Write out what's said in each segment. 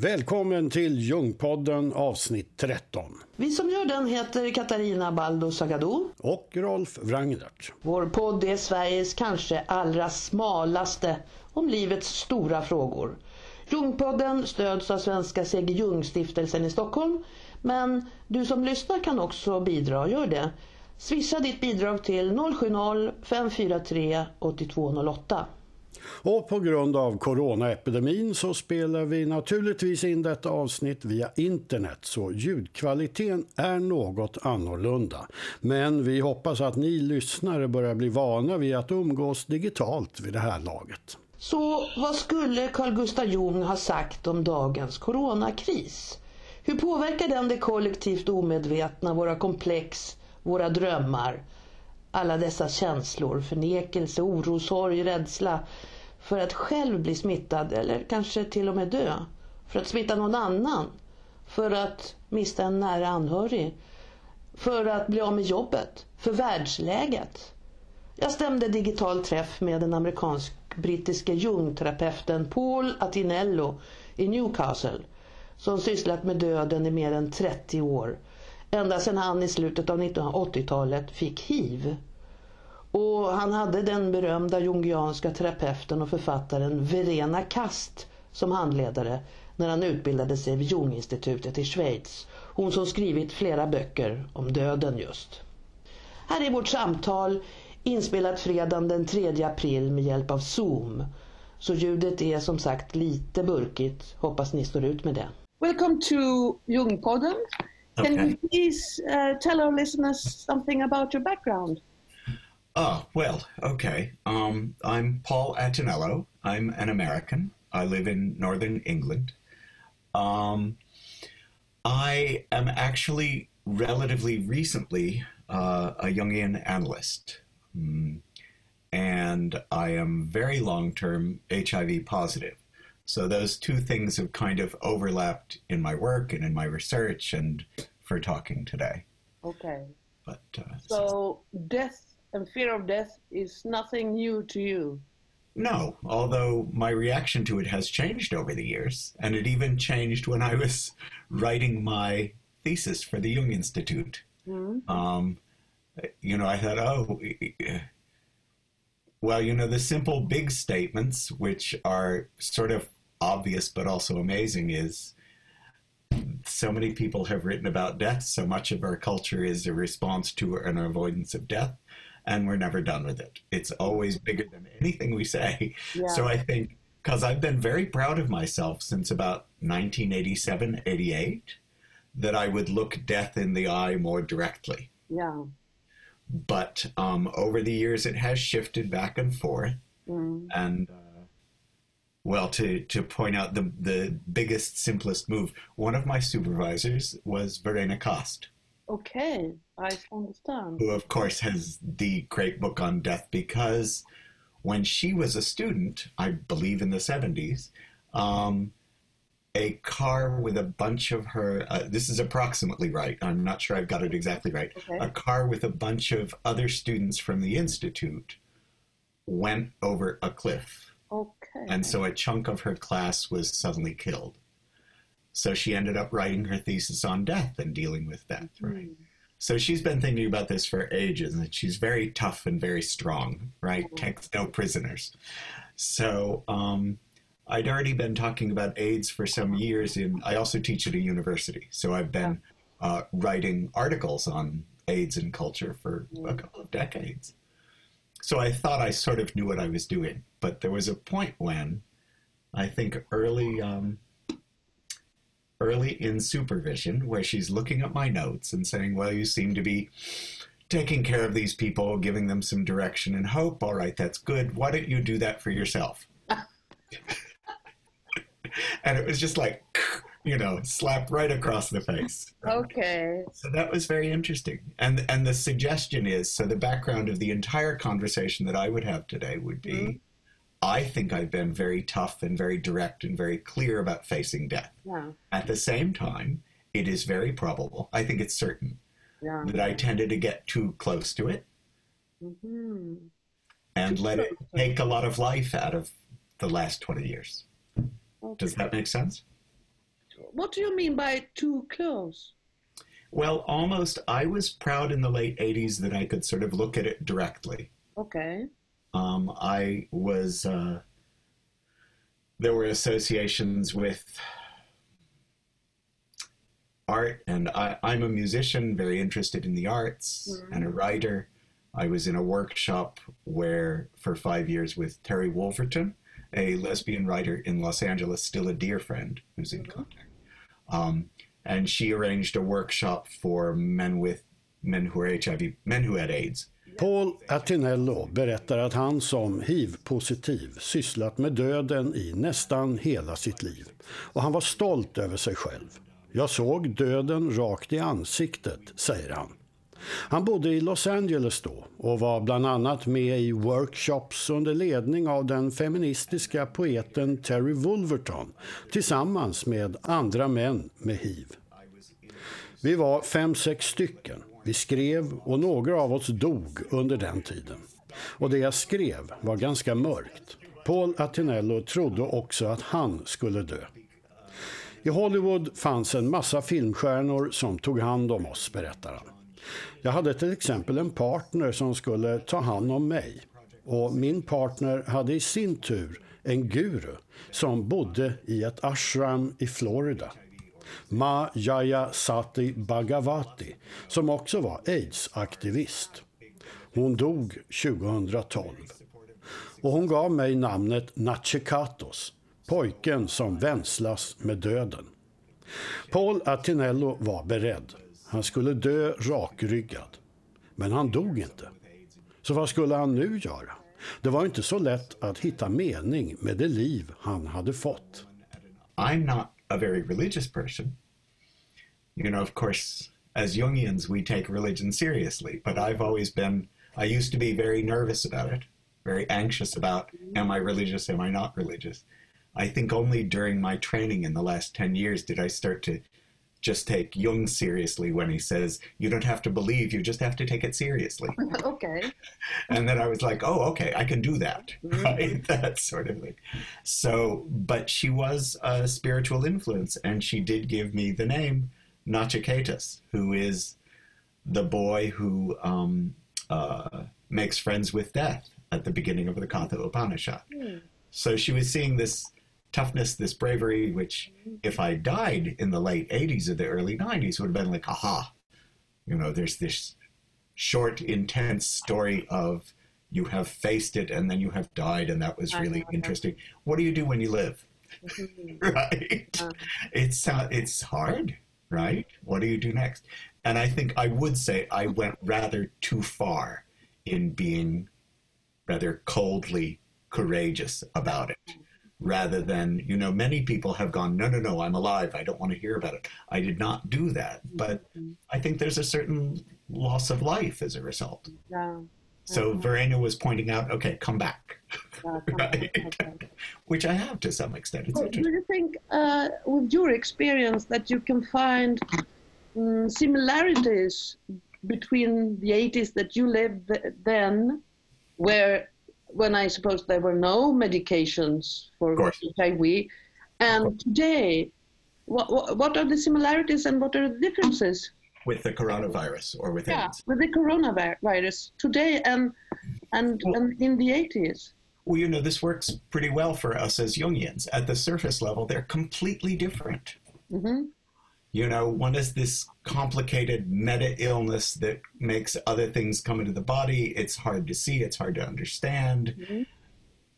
Välkommen till Ljungpodden avsnitt 13. Vi som gör den heter Katarina Baldo Sagado. Och Rolf Wranglert. Vår podd är Sveriges kanske allra smalaste om livets stora frågor. Ljungpodden stöds av Svenska C.G. Ljung-stiftelsen i Stockholm. Men du som lyssnar kan också bidra, gör det. Swisha ditt bidrag till 070-543 8208. Och på grund av coronaepidemin så spelar vi naturligtvis in detta avsnitt via internet så ljudkvaliteten är något annorlunda. Men vi hoppas att ni lyssnare börjar bli vana vid att umgås digitalt vid det här laget. Så vad skulle Carl Gustaf Jung ha sagt om dagens coronakris? Hur påverkar den det kollektivt omedvetna, våra komplex, våra drömmar? Alla dessa känslor, förnekelse, oro, sorg, rädsla för att själv bli smittad eller kanske till och med dö. För att smitta någon annan. För att mista en nära anhörig. För att bli av med jobbet. För världsläget. Jag stämde digital träff med den amerikansk-brittiske jungterapeuten Paul Atinello i Newcastle som sysslat med döden i mer än 30 år. Ända sedan han i slutet av 1980-talet fick hiv. Och han hade den berömda jungianska terapeuten och författaren Verena Kast som handledare när han utbildade sig vid Junginstitutet i Schweiz. Hon som skrivit flera böcker om döden just. Här är vårt samtal inspelat fredagen den 3 april med hjälp av Zoom. Så ljudet är som sagt lite burkigt. Hoppas ni står ut med det. Welcome to Jungpodden. Can you please uh, tell our listeners something about your background? Oh, well, okay. Um, I'm Paul Attinello. I'm an American. I live in northern England. Um, I am actually relatively recently uh, a Jungian analyst. Mm, and I am very long term HIV positive. So those two things have kind of overlapped in my work and in my research and for talking today. Okay. But uh, so death and fear of death is nothing new to you. No, although my reaction to it has changed over the years, and it even changed when I was writing my thesis for the Jung Institute. Mm-hmm. Um, you know, I thought, oh, well, you know, the simple big statements, which are sort of obvious but also amazing, is so many people have written about death. So much of our culture is a response to an avoidance of death and we're never done with it. It's always bigger than anything we say. Yeah. So I think because I've been very proud of myself since about 1987, 88, that I would look death in the eye more directly. Yeah. But um, over the years, it has shifted back and forth. Mm. And uh, well, to, to point out the, the biggest, simplest move, one of my supervisors was Verena Kast. Okay, I understand. Who, of course, has the great book on death because when she was a student, I believe in the 70s, um, a car with a bunch of her, uh, this is approximately right, I'm not sure I've got it exactly right, okay. a car with a bunch of other students from the Institute went over a cliff. Okay. And so a chunk of her class was suddenly killed. So she ended up writing her thesis on death and dealing with death, mm-hmm. right? So she's been thinking about this for ages, and she's very tough and very strong, right? Mm-hmm. Takes no prisoners. So um, I'd already been talking about AIDS for some years. In I also teach at a university, so I've been uh, writing articles on AIDS and culture for a mm-hmm. couple of decades. So I thought I sort of knew what I was doing, but there was a point when I think early. Um, early in supervision where she's looking at my notes and saying, Well, you seem to be taking care of these people, giving them some direction and hope. All right, that's good. Why don't you do that for yourself? and it was just like, you know, slap right across the face. Okay. So that was very interesting. And and the suggestion is so the background of the entire conversation that I would have today would be mm-hmm. I think I've been very tough and very direct and very clear about facing death. Yeah. At the same time, it is very probable, I think it's certain, yeah. that I tended to get too close to it mm-hmm. and let it take a lot of life out of the last 20 years. Okay. Does that make sense? What do you mean by too close? Well, almost. I was proud in the late 80s that I could sort of look at it directly. Okay. Um, I was, uh, there were associations with art, and I, I'm a musician, very interested in the arts, Mhm. and a writer. I was in a workshop where, for five years, with Terry Wolverton, a lesbian writer in Los Angeles, still a dear friend who's in contact. Um, and she arranged a workshop for men with men who are HIV, men who had AIDS. Paul Attinello berättar att han som hiv-positiv sysslat med döden i nästan hela sitt liv. Och han var stolt över sig själv. Jag såg döden rakt i ansiktet, säger han. Han bodde i Los Angeles då och var bland annat med i workshops under ledning av den feministiska poeten Terry Wolverton tillsammans med andra män med hiv. Vi var fem, sex stycken. Vi skrev och några av oss dog under den tiden. Och det jag skrev var ganska mörkt. Paul Atinello trodde också att han skulle dö. I Hollywood fanns en massa filmstjärnor som tog hand om oss, berättar han. Jag hade till exempel en partner som skulle ta hand om mig. Och min partner hade i sin tur en guru som bodde i ett ashram i Florida. Ma Jaya Sati Bhagavati, som också var aids-aktivist. Hon dog 2012. Och hon gav mig namnet Nachikatos, pojken som vänslas med döden. Paul Atinello var beredd. Han skulle dö rakryggad. Men han dog inte. Så vad skulle han nu göra? Det var inte så lätt att hitta mening med det liv han hade fått. I'm not a very religious person. You know, of course, as Jungians, we take religion seriously, but I've always been, I used to be very nervous about it, very anxious about, am I religious, am I not religious? I think only during my training in the last 10 years did I start to just take Jung seriously when he says, you don't have to believe, you just have to take it seriously. okay. and then I was like, oh, okay, I can do that, right? that sort of thing. So, but she was a spiritual influence, and she did give me the name Nachiketas, who is the boy who um, uh, makes friends with death at the beginning of the Katha Upanishad. So she was seeing this toughness, this bravery, which if I died in the late 80s or the early 90s would have been like, aha, you know, there's this short, intense story of you have faced it and then you have died, and that was really interesting. What do you do when you live? right? It's uh, it's hard, right? What do you do next? And I think I would say I went rather too far in being rather coldly courageous about it rather than you know many people have gone no no no i'm alive. I don't want to hear about it. I did not do that. But i think there's a certain loss of life as a result. Yeah. so verena was pointing out okay come back. Right? Which i have to some extent. It's Do you think, uh, with your experience, that you can find um, similarities between the 80s that you lived th- then, where, when I suppose there were no medications for. HIV, and today, what, what, what are the similarities and what are the differences? with the coronavirus or with Yeah, AIDS. with the coronavirus today and and, and in the 80s. Well, you know, this works pretty well for us as Jungians. At the surface level, they're completely different. hmm You know, one is this complicated meta illness that makes other things come into the body. It's hard to see, it's hard to understand. Mhm.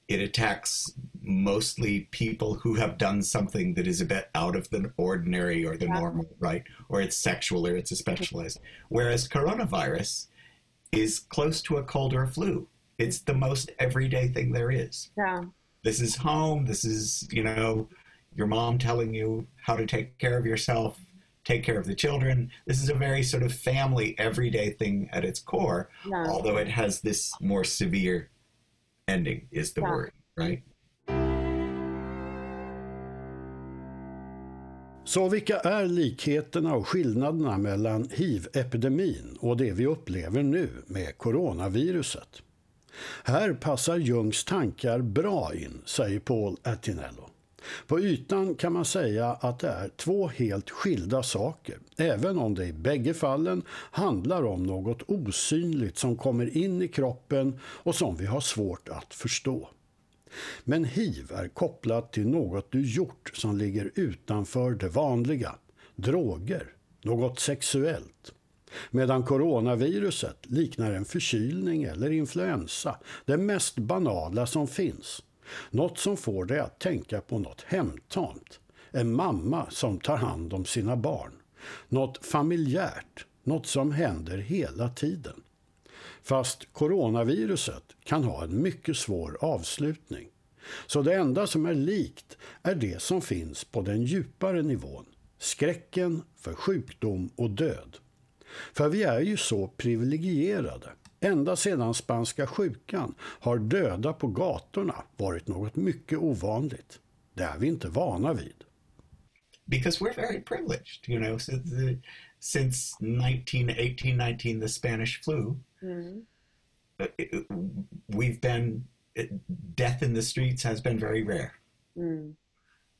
It attacks mostly people who have done something that is a bit out of the ordinary or the Yeah. normal, right? Or it's sexual or it's a specialized. Whereas coronavirus is close to a cold or a flu. It's the most everyday thing there is Yeah. this is home this is you know your mom telling you how to take care of yourself take care of the children this is a very sort of family everyday thing at its core Yeah. although it has this more severe ending is the Yeah. word right Så vilka är likheterna och skillnaderna mellan hiv-epidemin och det vi upplever nu med coronaviruset? Här passar Jungs tankar bra in, säger Paul Atinello. På ytan kan man säga att det är två helt skilda saker, även om det i bägge fallen handlar om något osynligt som kommer in i kroppen och som vi har svårt att förstå. Men hiv är kopplat till något du gjort som ligger utanför det vanliga, droger, något sexuellt. Medan coronaviruset liknar en förkylning eller influensa, det mest banala som finns. Något som får dig att tänka på något hemtamt. En mamma som tar hand om sina barn. Något familjärt, något som händer hela tiden. Fast coronaviruset kan ha en mycket svår avslutning. Så det enda som är likt är det som finns på den djupare nivån. Skräcken för sjukdom och död. För vi är ju så privilegierade. Ända sedan spanska sjukan har döda på gatorna varit något mycket ovanligt. Det är vi inte vana vid. Because we're very privileged, you know, so the, since 1918, 19, the Spanish flu, mm. we've been, death in the streets has been very rare, mm.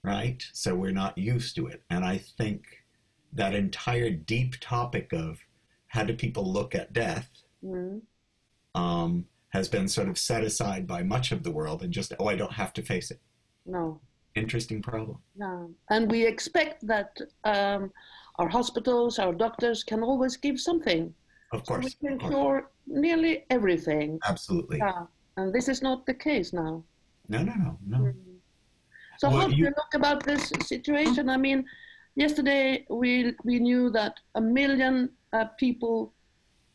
right? So we're not used to it. And I think that entire deep topic of how do people look at death mm. Um, has been sort of set aside by much of the world and just, oh, I don't have to face it. No. Interesting problem. No. And we expect that um, our hospitals, our doctors can always give something. Of course. So we can cure nearly everything. Absolutely. Yeah. And this is not the case now. No, no, no, no. Mm. So well, how do you... you look about this situation? I mean, yesterday we we knew that a million uh, people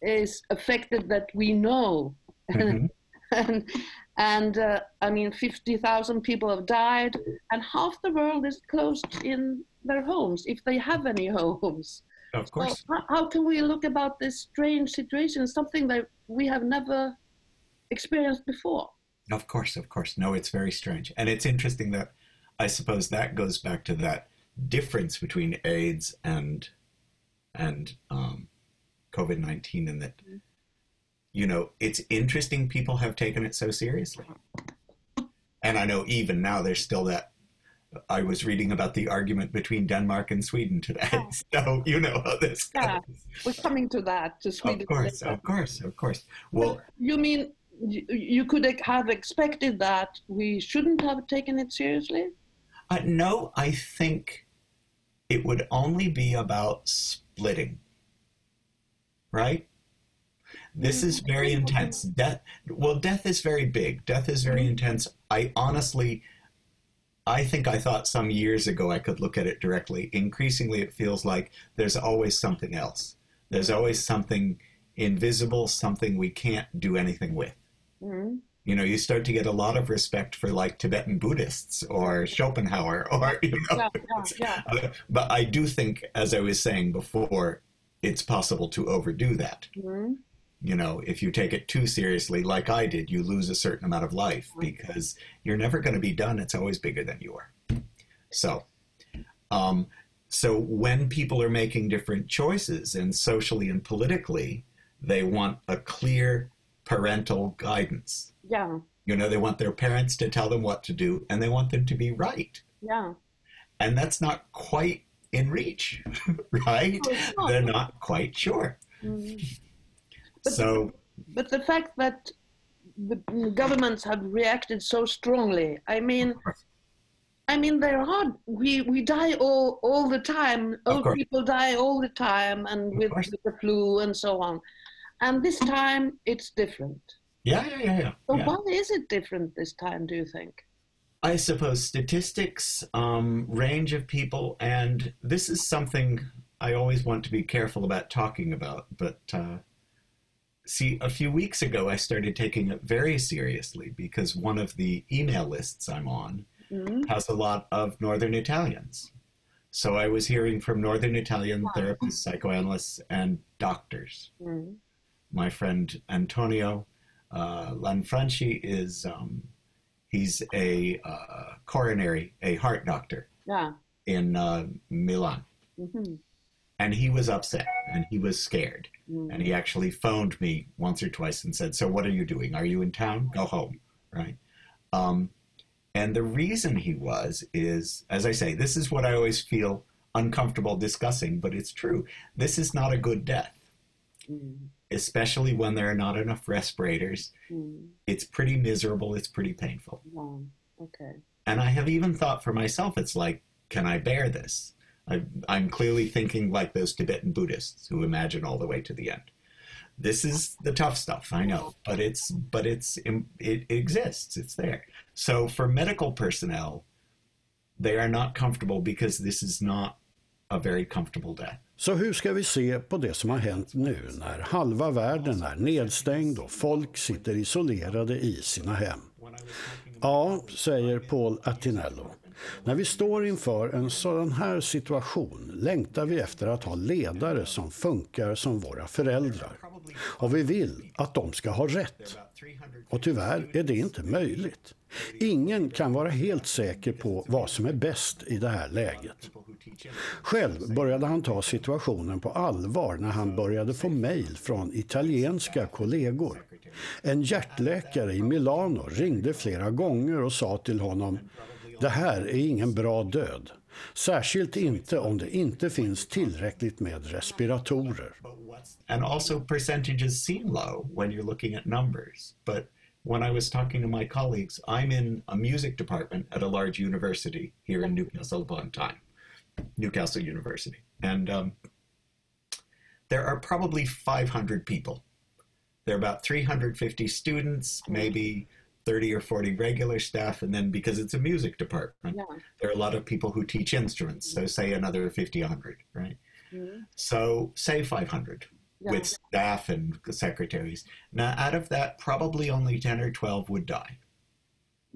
is affected that we know. Mm-hmm. and and uh, I mean, 50,000 people have died, and half the world is closed in their homes, if they have any homes. Of course. So how, how can we look about this strange situation, something that we have never experienced before? Of course, of course. No, it's very strange. And it's interesting that I suppose that goes back to that difference between AIDS and and um, COVID nineteen, and that mm-hmm. you know it's interesting people have taken it so seriously. And I know even now there's still that. I was reading about the argument between Denmark and Sweden today, oh. so you know how this goes. yeah. We're coming to that. To Sweden. Of course, of course, of course. Well, you mean you could have expected that we shouldn't have taken it seriously? Uh, no, I think it would only be about splitting right? This is very intense. Death, well, death is very big. Death is very intense. I honestly, I think I thought some years ago I could look at it directly. Increasingly, it feels like there's always something else. There's always something invisible, something we can't do anything with. Mm-hmm. You know, you start to get a lot of respect for like Tibetan Buddhists or Schopenhauer or, you know. Yeah, yeah, yeah. But I do think, as I was saying before, it's possible to overdo that. Mm-hmm. You know, if you take it too seriously, like I did, you lose a certain amount of life because you're never going to be done. It's always bigger than you are. So, um, so when people are making different choices, and socially and politically, they want a clear parental guidance. Yeah. You know, they want their parents to tell them what to do, and they want them to be right. Yeah. And that's not quite in reach, right? Oh, They're not quite sure. Mm. But so, but the fact that the governments have reacted so strongly, I mean, I mean, they're hard. We we die all all the time. Old people die all the time, and with, with, the flu and so on. And this time, it's different. Yeah, yeah, yeah. yeah. So yeah. why is it different this time? Do you think? I suppose statistics, um, range of people, and this is something I always want to be careful about talking about. But uh, see, a few weeks ago, I started taking it very seriously because one of the email lists I'm on mm-hmm. has a lot of Northern Italians. So I was hearing from Northern Italian wow. therapists, psychoanalysts, and doctors. Mm-hmm. My friend Antonio uh, Lanfranchi is. Um, He's a uh, coronary, a heart doctor yeah. in uh, Milan. Mm-hmm. And he was upset and he was scared. Mm-hmm. And he actually phoned me once or twice and said, So, what are you doing? Are you in town? Go home. Right. Um, And the reason he was is, as I say, this is what I always feel uncomfortable discussing, but it's true. This is not a good death, Mm. Especially when there are not enough respirators. Mm. It's pretty miserable, it's pretty painful. Wow. Okay. And I have even thought for myself, it's like, can I bear this? I, I'm clearly thinking like those Tibetan Buddhists who imagine all the way to the end. This is the tough stuff, I know, but it's but it's it exists, it's there. So for medical personnel, they are not comfortable because this is not a very comfortable death. Så hur ska vi se på det som har hänt nu när halva världen är nedstängd och folk sitter isolerade i sina hem? Ja, säger Paul Attinello. När vi står inför en sådan här situation längtar vi efter att ha ledare som funkar som våra föräldrar. Och vi vill att de ska ha rätt. Och tyvärr är det inte möjligt. Ingen kan vara helt säker på vad som är bäst i det här läget. Själv började han ta situationen på allvar när han började få mejl från italienska kollegor. En hjärtläkare i Milano ringde flera gånger och sa till honom det här är ingen bra död. Särskilt inte om det inte finns tillräckligt med respiratorer. And also percentages seem low when you're looking at numbers. But when I was talking to my colleagues, I'm in a music department at a large university here in Newcastle upon Tyne, Newcastle University. And um, there are probably 500 people. There are about 350 students, maybe 30 or 40 regular staff, and then because it's a music department, Yeah. there are a lot of people who teach instruments. So say another 50, 100, right? Mm. So say 500 Yeah. with staff and secretaries. Now, out of that, probably only 10 or 12 would die,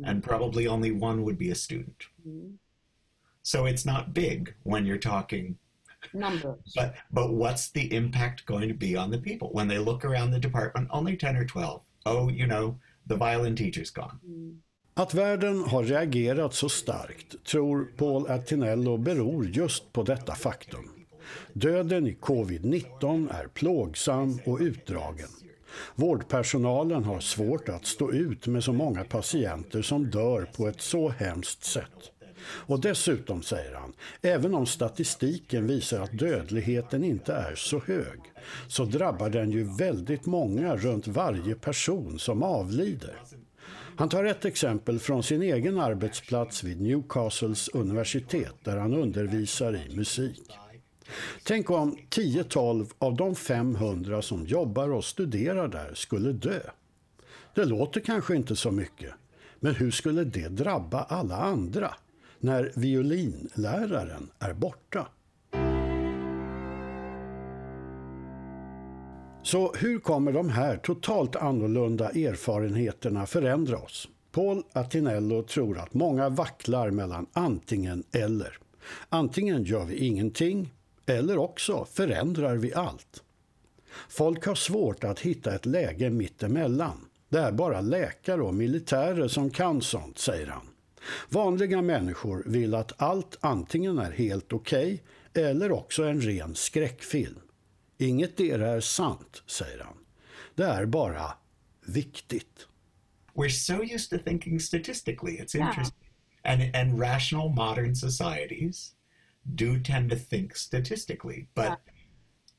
and probably only one would be a student. Mm. So it's not big when you're talking, Numbers. but but what's the impact going to be on the people when they look around the department? Only 10 or 12. Oh, you know, the violin teacher's gone. Att världen har reagerat så starkt tror Paul Attinello beror just på detta faktum. Döden i covid-19 är plågsam och utdragen. Vårdpersonalen har svårt att stå ut med så många patienter som dör på ett så hemskt sätt. Och dessutom, säger han, även om statistiken visar att dödligheten inte är så hög, så drabbar den ju väldigt många runt varje person som avlider. Han tar ett exempel från sin egen arbetsplats vid Newcastles universitet där han undervisar i musik. Tänk om 10-12 av de 500 som jobbar och studerar där skulle dö. Det låter kanske inte så mycket, men hur skulle det drabba alla andra när violinläraren är borta? Så hur kommer de här totalt annorlunda erfarenheterna förändra oss? Paul Attinello tror att många vacklar mellan antingen eller. Antingen gör vi ingenting eller också förändrar vi allt. Folk har svårt att hitta ett läge mittemellan. Det är bara läkare och militärer som kan sånt, säger han. Vanliga människor vill att allt antingen är helt okej eller också en ren skräckfilm. Inget där är sant, säger han. Det är bara viktigt. We're so used to thinking statistically. It's Yeah. interesting. And and rational modern societies do tend to think statistically. But Yeah.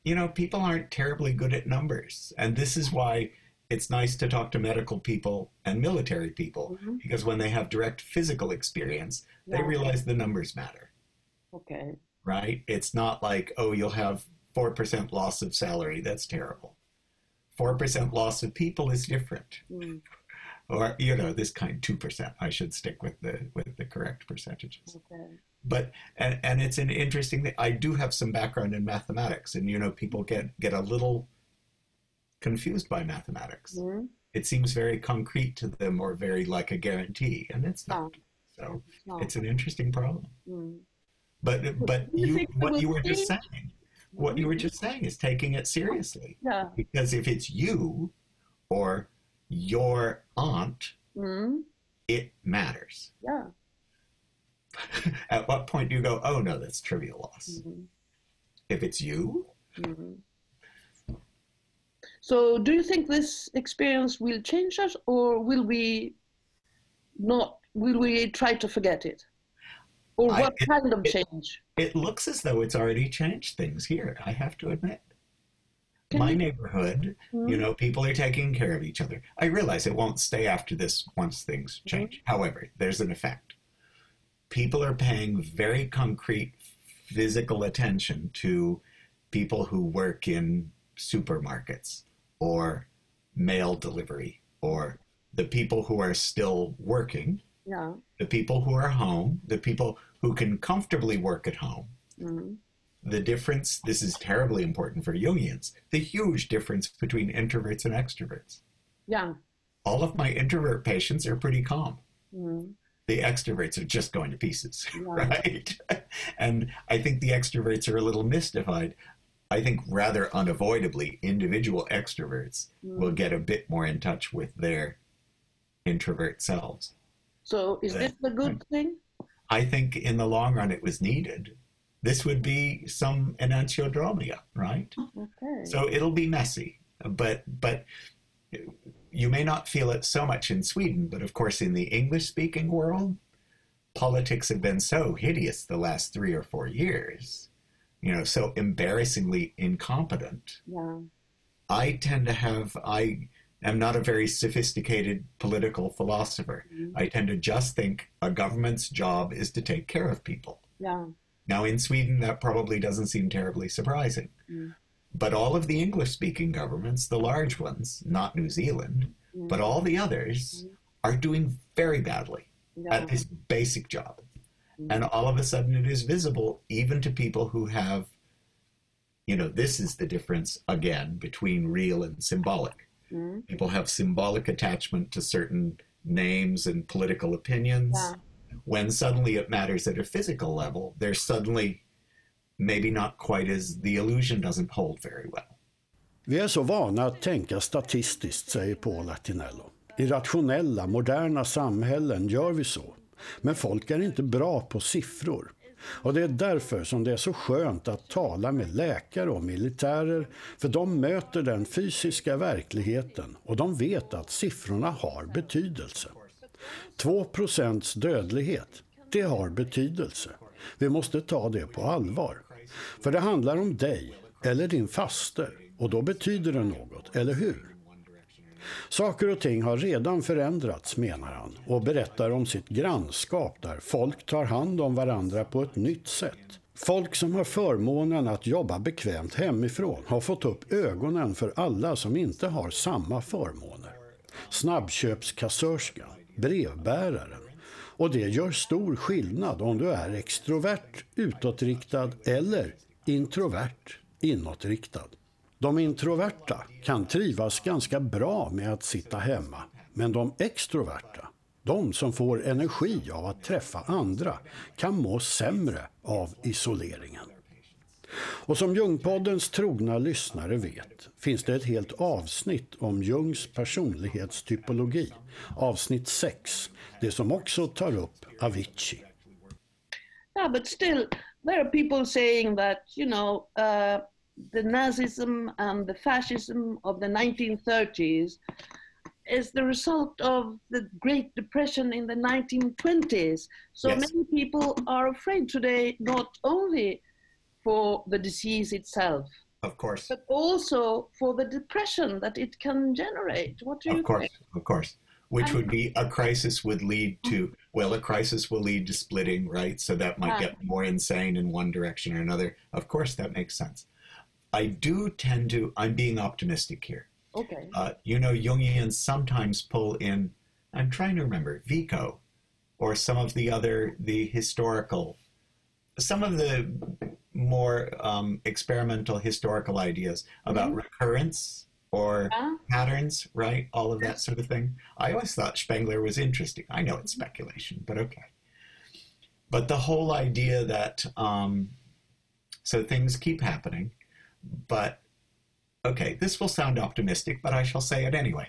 you know, people aren't terribly good at numbers. And this is why it's nice to talk to medical people and military people because when they have direct physical experience, they realize the numbers matter, Okay. right? It's not like, oh, you'll have 4% loss of salary. That's terrible. 4% loss of people is different Mm. or you know this kind two percent. I should stick with the with the correct percentages. Okay. But and and it's an interesting thing. I do have some background in mathematics, and you know people get get a little confused by mathematics. Mm. It seems very concrete to them or very like a guarantee, and it's not. So it's an interesting problem. Mm. But but you what you were just saying, what you were just saying is taking it seriously Yeah. because if it's you or your aunt, Mm. it matters. Yeah. At what point do you go, oh no, that's trivial loss? Mhm. If it's you, Mhm. So, do you think this experience will change us, or will we not will we try to forget it? Or I- what it- kind of change? It looks as though it's already changed things here, I have to admit. Can My you- neighborhood, hmm? you know, people are taking care of each other. I realize it won't stay after this once things hmm? change. However, there's an effect. People are paying very concrete physical attention to people who work in supermarkets or mail delivery or the people who are still working, Yeah. the people who are home, the people who can comfortably work at home Mhm. the difference this is terribly important for jungians the huge difference between introverts and extroverts Yeah. all of my introvert patients are pretty calm Mhm. the extroverts are just going to pieces Yeah. right and i think the extroverts are a little mystified i think rather unavoidably individual extroverts mm. will get a bit more in touch with their introvert selves So is this a good thing? i think in the long run it was needed this would be some enantiodromia right Okay. So it'll be messy, but but you may not feel it so much in Sweden, but of course in the English-speaking world, politics have been so hideous the last three or four years, you know, so embarrassingly incompetent. yeah. I tend to have I am not a very sophisticated political philosopher. Mm-hmm. I tend to just think a government's job is to take care of people. Yeah. Now, in Sweden, that probably doesn't seem terribly surprising. Mm. But all of the English speaking governments, the large ones, not New Zealand, mm. but all the others, mm-hmm. are doing very badly Yeah. at this basic job. And all of a sudden, it is visible even to people who have, you know, this is the difference again between real and symbolic. Mm. People have symbolic attachment to certain names and political opinions Yeah. when suddenly it matters at a physical level, they're suddenly maybe not quite as the illusion doesn't hold very well. Vi är så vana att tänka statistiskt, säger Paul Attinello. I rationella, moderna samhällen gör vi så. Men folk är inte bra på siffror. Och det är därför som det är så skönt att tala med läkare och militärer, för de möter den fysiska verkligheten och de vet att siffrorna har betydelse. 2 procents dödlighet, det har betydelse. Vi måste ta det på allvar. För det handlar om dig eller din faster och då betyder det något, eller hur? Saker och ting har redan förändrats, menar han, och berättar om sitt grannskap där folk tar hand om varandra på ett nytt sätt. Folk som har förmånen att jobba bekvämt hemifrån har fått upp ögonen för alla som inte har samma förmåner. Snabbköpskassörskan, brevbäraren. Och det gör stor skillnad om du är extrovert, utåtriktad eller introvert, inåtriktad. De introverta kan trivas ganska bra med att sitta hemma, men de extroverta, de som får energi av att träffa andra, kan må sämre av isoleringen. Och som Jungpoddens trogna lyssnare vet finns det ett helt avsnitt om Jungs personlighetstypologi, avsnitt 6, det som också tar upp Avicii. Yeah, but still, there are people saying that, you know, uh, the Nazism and the fascism of the 1930s is the result of the Great Depression in the 1920s. So Yes. many people are afraid today not only for the disease itself, Of course. but also for the depression that it can generate. What do you Of course. think? Of course. Which would be a crisis would lead to, well, a crisis will lead to splitting, right? So that might get more insane in one direction or another. Of course, that makes sense. I do tend to, I'm being optimistic here. Okay. Uh, you know, Jungians sometimes pull in, I'm trying to remember, Vico or some of the other, the historical, some of the more um, experimental historical ideas about recurrence or Yeah. patterns, right? All of that sort of thing. I always thought Spengler was interesting. I know it's speculation, but okay. But the whole idea that, um, so things keep happening, but okay, this will sound optimistic, but I shall say it anyway.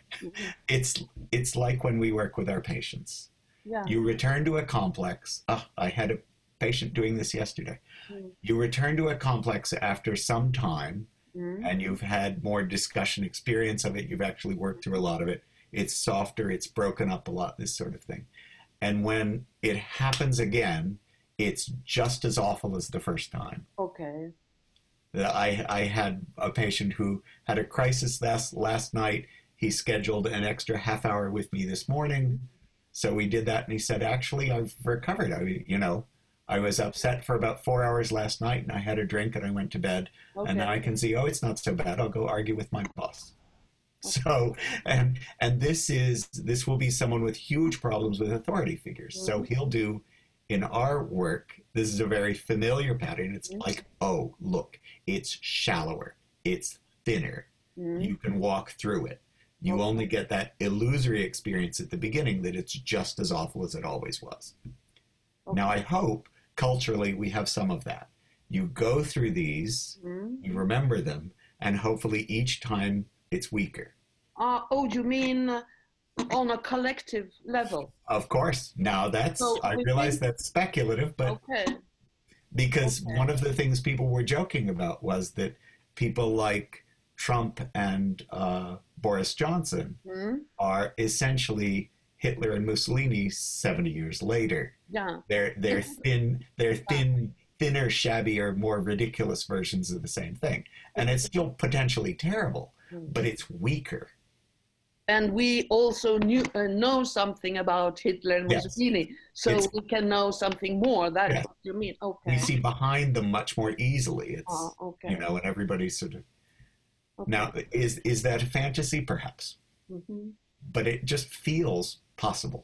It's it's like when we work with our patients. Yeah. You return to a complex. Ah, I had a patient doing this yesterday. You return to a complex after some time, Mm. and you've had more discussion experience of it. You've actually worked through a lot of it. It's softer. It's broken up a lot. This sort of thing. And when it happens again, it's just as awful as the first time. Okay. I, I had a patient who had a crisis last, last night. He scheduled an extra half hour with me this morning. So we did that, and he said, Actually, I've recovered. I, you know, I was upset for about four hours last night, and I had a drink, and I went to bed. Okay. And now I can see, oh, it's not so bad. I'll go argue with my boss. So, and and this is this will be someone with huge problems with authority figures. So Mhm. he'll do in our work. This is a very familiar pattern. It's Mhm. like, oh, look, it's shallower, it's thinner. Mm. You can walk through it. You Okay. only get that illusory experience at the beginning that it's just as awful as it always was. Now, I hope culturally we have some of that. You go through these, Mm. you remember them, and hopefully each time it's weaker. Uh, oh, you mean on a collective level? Of course, now that's, So I realize think- that's speculative, but Okay. Because Okay. one of the things people were joking about was that people like Trump and uh, Boris Johnson Mm. are essentially Hitler and Mussolini 70 years later. Yeah. They're they're thin they're thin thinner, shabbier, more ridiculous versions of the same thing, and it's still potentially terrible, Mm. but it's weaker. And we also knew, uh, know something about Hitler and Yes. Mussolini, so It's- we can know something more. That's Yes. what you mean. Okay. We see behind them much more easily. It's Ah, okay. you know, and everybody's sort of okay. now is is that a fantasy perhaps, mm-hmm. but it just feels possible.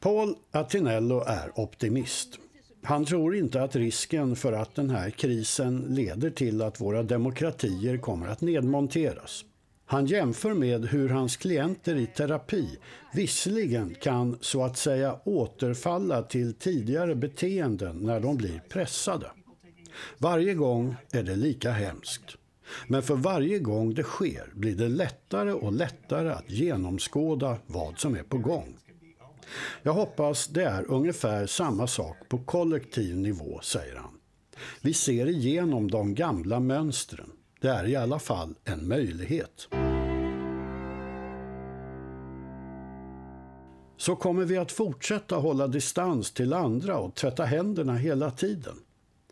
Paul Attinello är optimist. Han tror inte att risken för att den här krisen leder till att våra demokratier kommer att nedmonteras. Han jämför med hur hans klienter i terapi visserligen kan så att säga återfalla till tidigare beteenden när de blir pressade. Varje gång är det lika hemskt. Men för varje gång det sker blir det lättare och lättare att genomskåda vad som är på gång. Jag hoppas det är ungefär samma sak på kollektiv nivå, säger han. Vi ser igenom de gamla mönstren. Det är i alla fall en möjlighet. Så kommer vi att fortsätta hålla distans till andra och tvätta händerna hela tiden.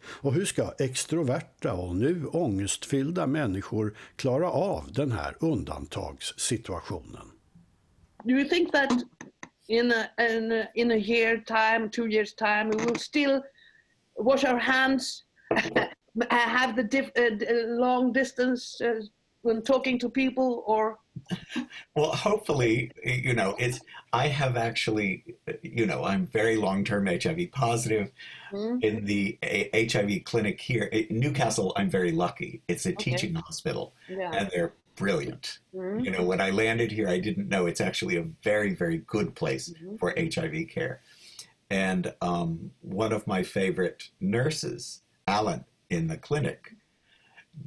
Och hur ska extroverta och nu ångestfyllda människor klara av den här undantagssituationen? Do you think that in a, in a, in a year time, two years time, we will still wash our hands, have the diff, uh, uh, long distance uh, when talking to people, or Well, hopefully, you know, it's. I have actually, you know, I'm very long-term HIV positive. Hmm? In the A- HIV clinic here in Newcastle, I'm very lucky. It's a Okay. teaching hospital, yeah, and they're brilliant. Mhm. You know, when I landed here, I didn't know it's actually a very, very good place Mhm. for HIV care. And um, one of my favorite nurses, Alan, in the clinic,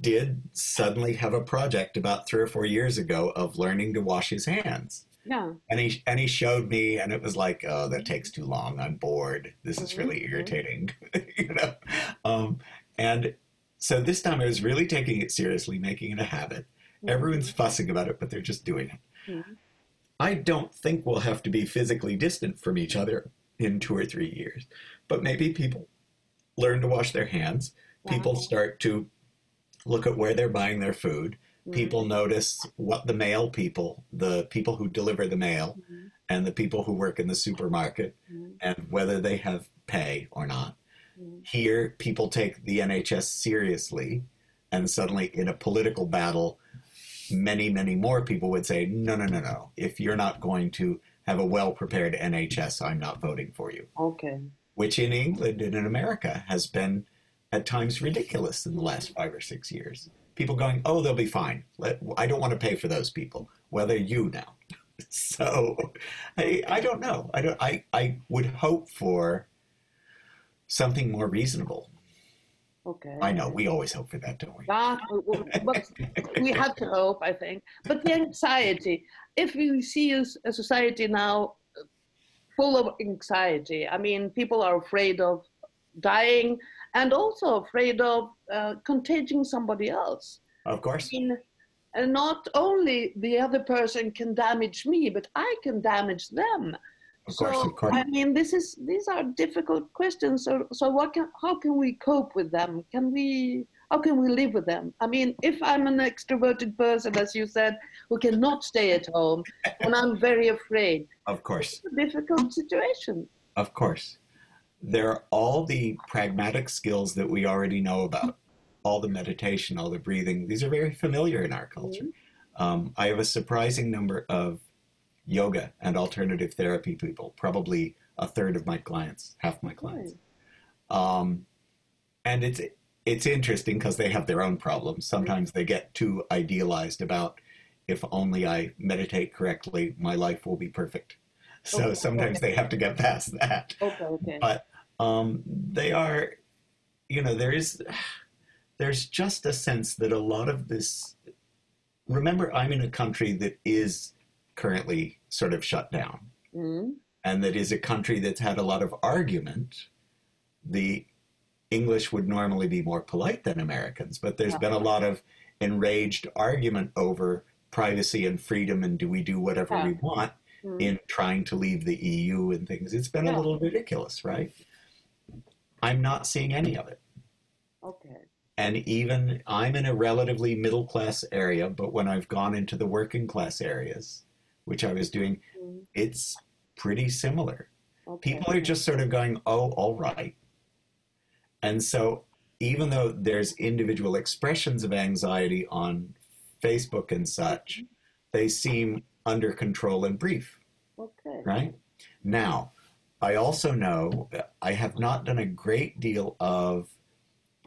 did suddenly have a project about three or four years ago of learning to wash his hands. yeah, And he and he showed me, and it was like, oh, that takes too long. I'm bored. This is really Mhm. irritating, you know. Um, and so this time, I was really taking it seriously, making it a habit. Everyone's fussing about it, but they're just doing it. Mhm. I don't think we'll have to be physically distant from each other in two or three years, but maybe people learn to wash their hands. People Wow. start to look at where they're buying their food. Mhm. People notice what the mail people, the people who deliver the mail, Mhm. and the people who work in the supermarket, Mhm. and whether they have pay or not. Mhm. Here, people take the NHS seriously, and suddenly, in a political battle, many, many more people would say, no, no, no, no. If you're not going to have a well prepared NHS, I'm not voting for you. okay, Which in England and in America has been at times ridiculous in the last five or six years. People going, oh, they'll be fine. Let, I don't want to pay for those people. Well, they're you now. So I, I don't know. I, don't, I, I would hope for something more reasonable. okay. I know we always hope for that, don't we? Yeah, we have to hope, I think. But the anxiety, if we see a, a society now full of anxiety, I mean, people are afraid of dying and also afraid of uh, contagion somebody else. Of course. I mean, and not only the other person can damage me, but I can damage them. Of course, so, of course. I mean, this is these are difficult questions. So, so what can how can we cope with them? Can we how can we live with them? I mean, if I'm an extroverted person, as you said, who cannot stay at home, and I'm very afraid, of course, it's a difficult situation. of course. There are all the pragmatic skills that we already know about, all the meditation, all the breathing. These are very familiar in our culture. Um, I have a surprising number of yoga and alternative therapy people, probably a third of my clients, half my clients. Um, and it's it's interesting because they have their own problems. Sometimes they get too idealized about if only I meditate correctly, my life will be perfect. So sometimes they have to get past that. Okay, okay. But um, they are, you know, there is, there's just a sense that a lot of this. Remember, I'm in a country that is currently sort of shut down Mm. and that is a country that's had a lot of argument. The English would normally be more polite than Americans, but there's been a lot of enraged argument over privacy and freedom and do we do whatever we want Mm. in trying to leave the EU and things. It's been Yeah. a little ridiculous, right? I'm not seeing any of it. Okay. And even I'm in a relatively middle class area, but when I've gone into the working class areas, which I was doing, Mm. it's pretty similar Okay. people are just sort of going, oh, all right. And so, even though there's individual expressions of anxiety on Facebook and such, they seem under control and brief, Okay. right? Now, I also know I have not done a great deal of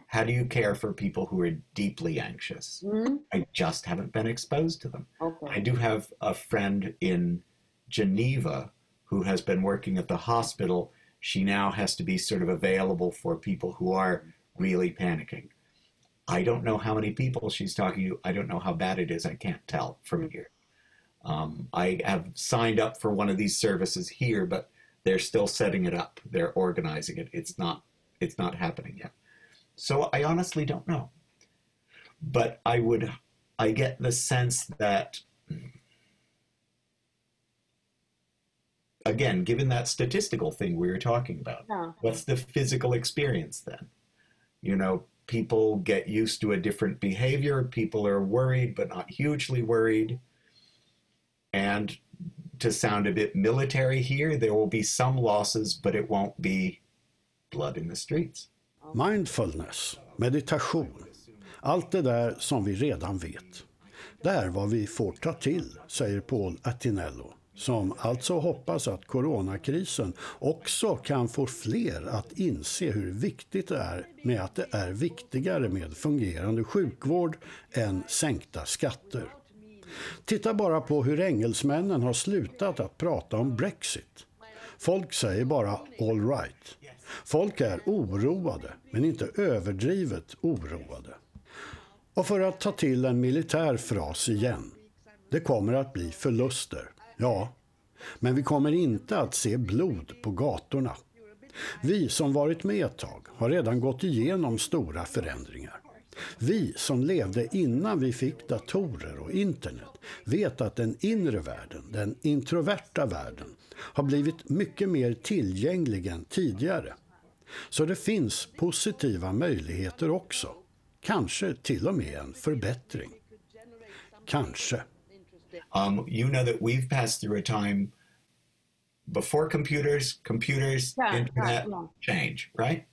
how do you care for people who are deeply anxious. Mm. I just haven't been exposed to them. I do have a friend in Geneva who has been working at the hospital. She now has to be sort of available for people who are really panicking. I don't know how many people she's talking to. I don't know how bad it is. I can't tell from here. Um, I have signed up for one of these services here, but they're still setting it up. They're organizing it. It's not. It's not happening yet. So I honestly don't know. But I would. I get the sense that again, given that statistical thing we were talking about, Yeah. what's the physical experience then? You know, people get used to a different behavior, people are worried but not hugely worried. And to sound a bit military here, there will be some losses, but it won't be blood in the streets. Mindfulness, meditation, allt det där som vi redan vet. Det är vad vi får ta till, säger Paul Attinello, som alltså hoppas att coronakrisen också kan få fler att inse hur viktigt det är med att det är viktigare med fungerande sjukvård än sänkta skatter. Titta bara på hur engelsmännen har slutat att prata om Brexit. Folk säger bara all right. Folk är oroade, men inte överdrivet oroade. Och för att ta till en militär fras igen. Det kommer att bli förluster. Ja, men vi kommer inte att se blod på gatorna. Vi som varit med ett tag har redan gått igenom stora förändringar. Vi som levde innan vi fick datorer och internet vet att den inre världen, den introverta världen, har blivit mycket mer tillgänglig än tidigare. Så det finns positiva möjligheter också. Kanske till och med en förbättring. Kanske. Um, you know that we've passed through a time before computers, computers, Yeah, internet, yeah. change, right?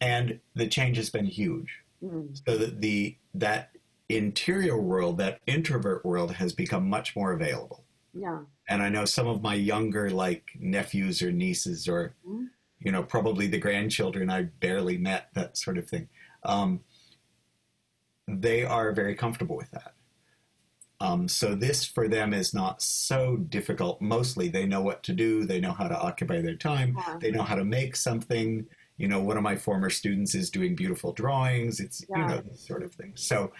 And the change has been huge. Mm. So that the that interior world, that introvert world, has become much more available. Yeah. And I know some of my younger, like nephews or nieces, or Mm. you know, probably the grandchildren I barely met, that sort of thing. Um, they are very comfortable with that. Um, so this for them is not so difficult. Mostly, they know what to do. They know how to occupy their time. Yeah. They know how to make something. You know, one of my former students is doing beautiful drawings. It's you know this sort of thing. So,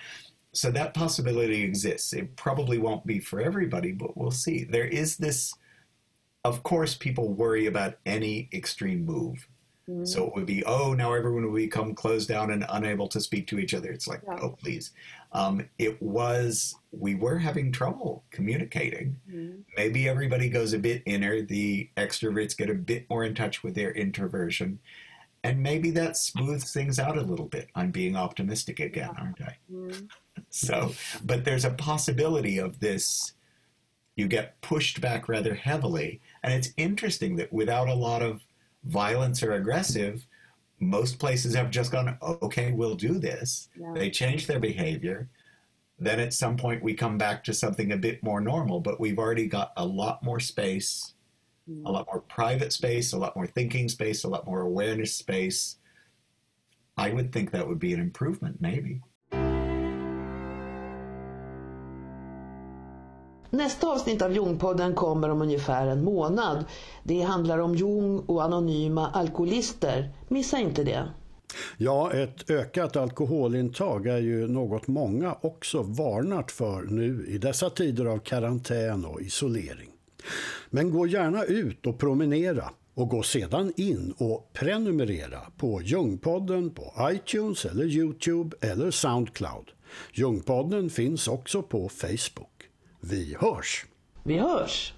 so that possibility exists. It probably won't be for everybody, but we'll see. There is this. Of course, people worry about any extreme move. So it would be, oh, now everyone will become closed down and unable to speak to each other. It's like, yeah. oh, please. Um, it was, we were having trouble communicating. Mm. Maybe everybody goes a bit inner. The extroverts get a bit more in touch with their introversion. And maybe that smooths things out a little bit. I'm being optimistic again, aren't I? Mm. So, but there's a possibility of this. You get pushed back rather heavily. And it's interesting that without a lot of violence or aggressive, most places have just gone, okay, we'll do this. Yeah. They change their behavior. Then at some point we come back to something a bit more normal, but we've already got a lot more space, mm. a lot more private space, a lot more thinking space, a lot more awareness space. I would think that would be an improvement, maybe. Nästa avsnitt av Jungpodden kommer om ungefär en månad. Det handlar om Jung och anonyma alkoholister. Missa inte det. Ja, ett ökat alkoholintag är ju något många också varnat för nu i dessa tider av karantän och isolering. Men gå gärna ut och promenera och gå sedan in och prenumerera på Ljungpodden på iTunes eller Youtube eller Soundcloud. Ljungpodden finns också på Facebook. Vi hörs! Vi hörs!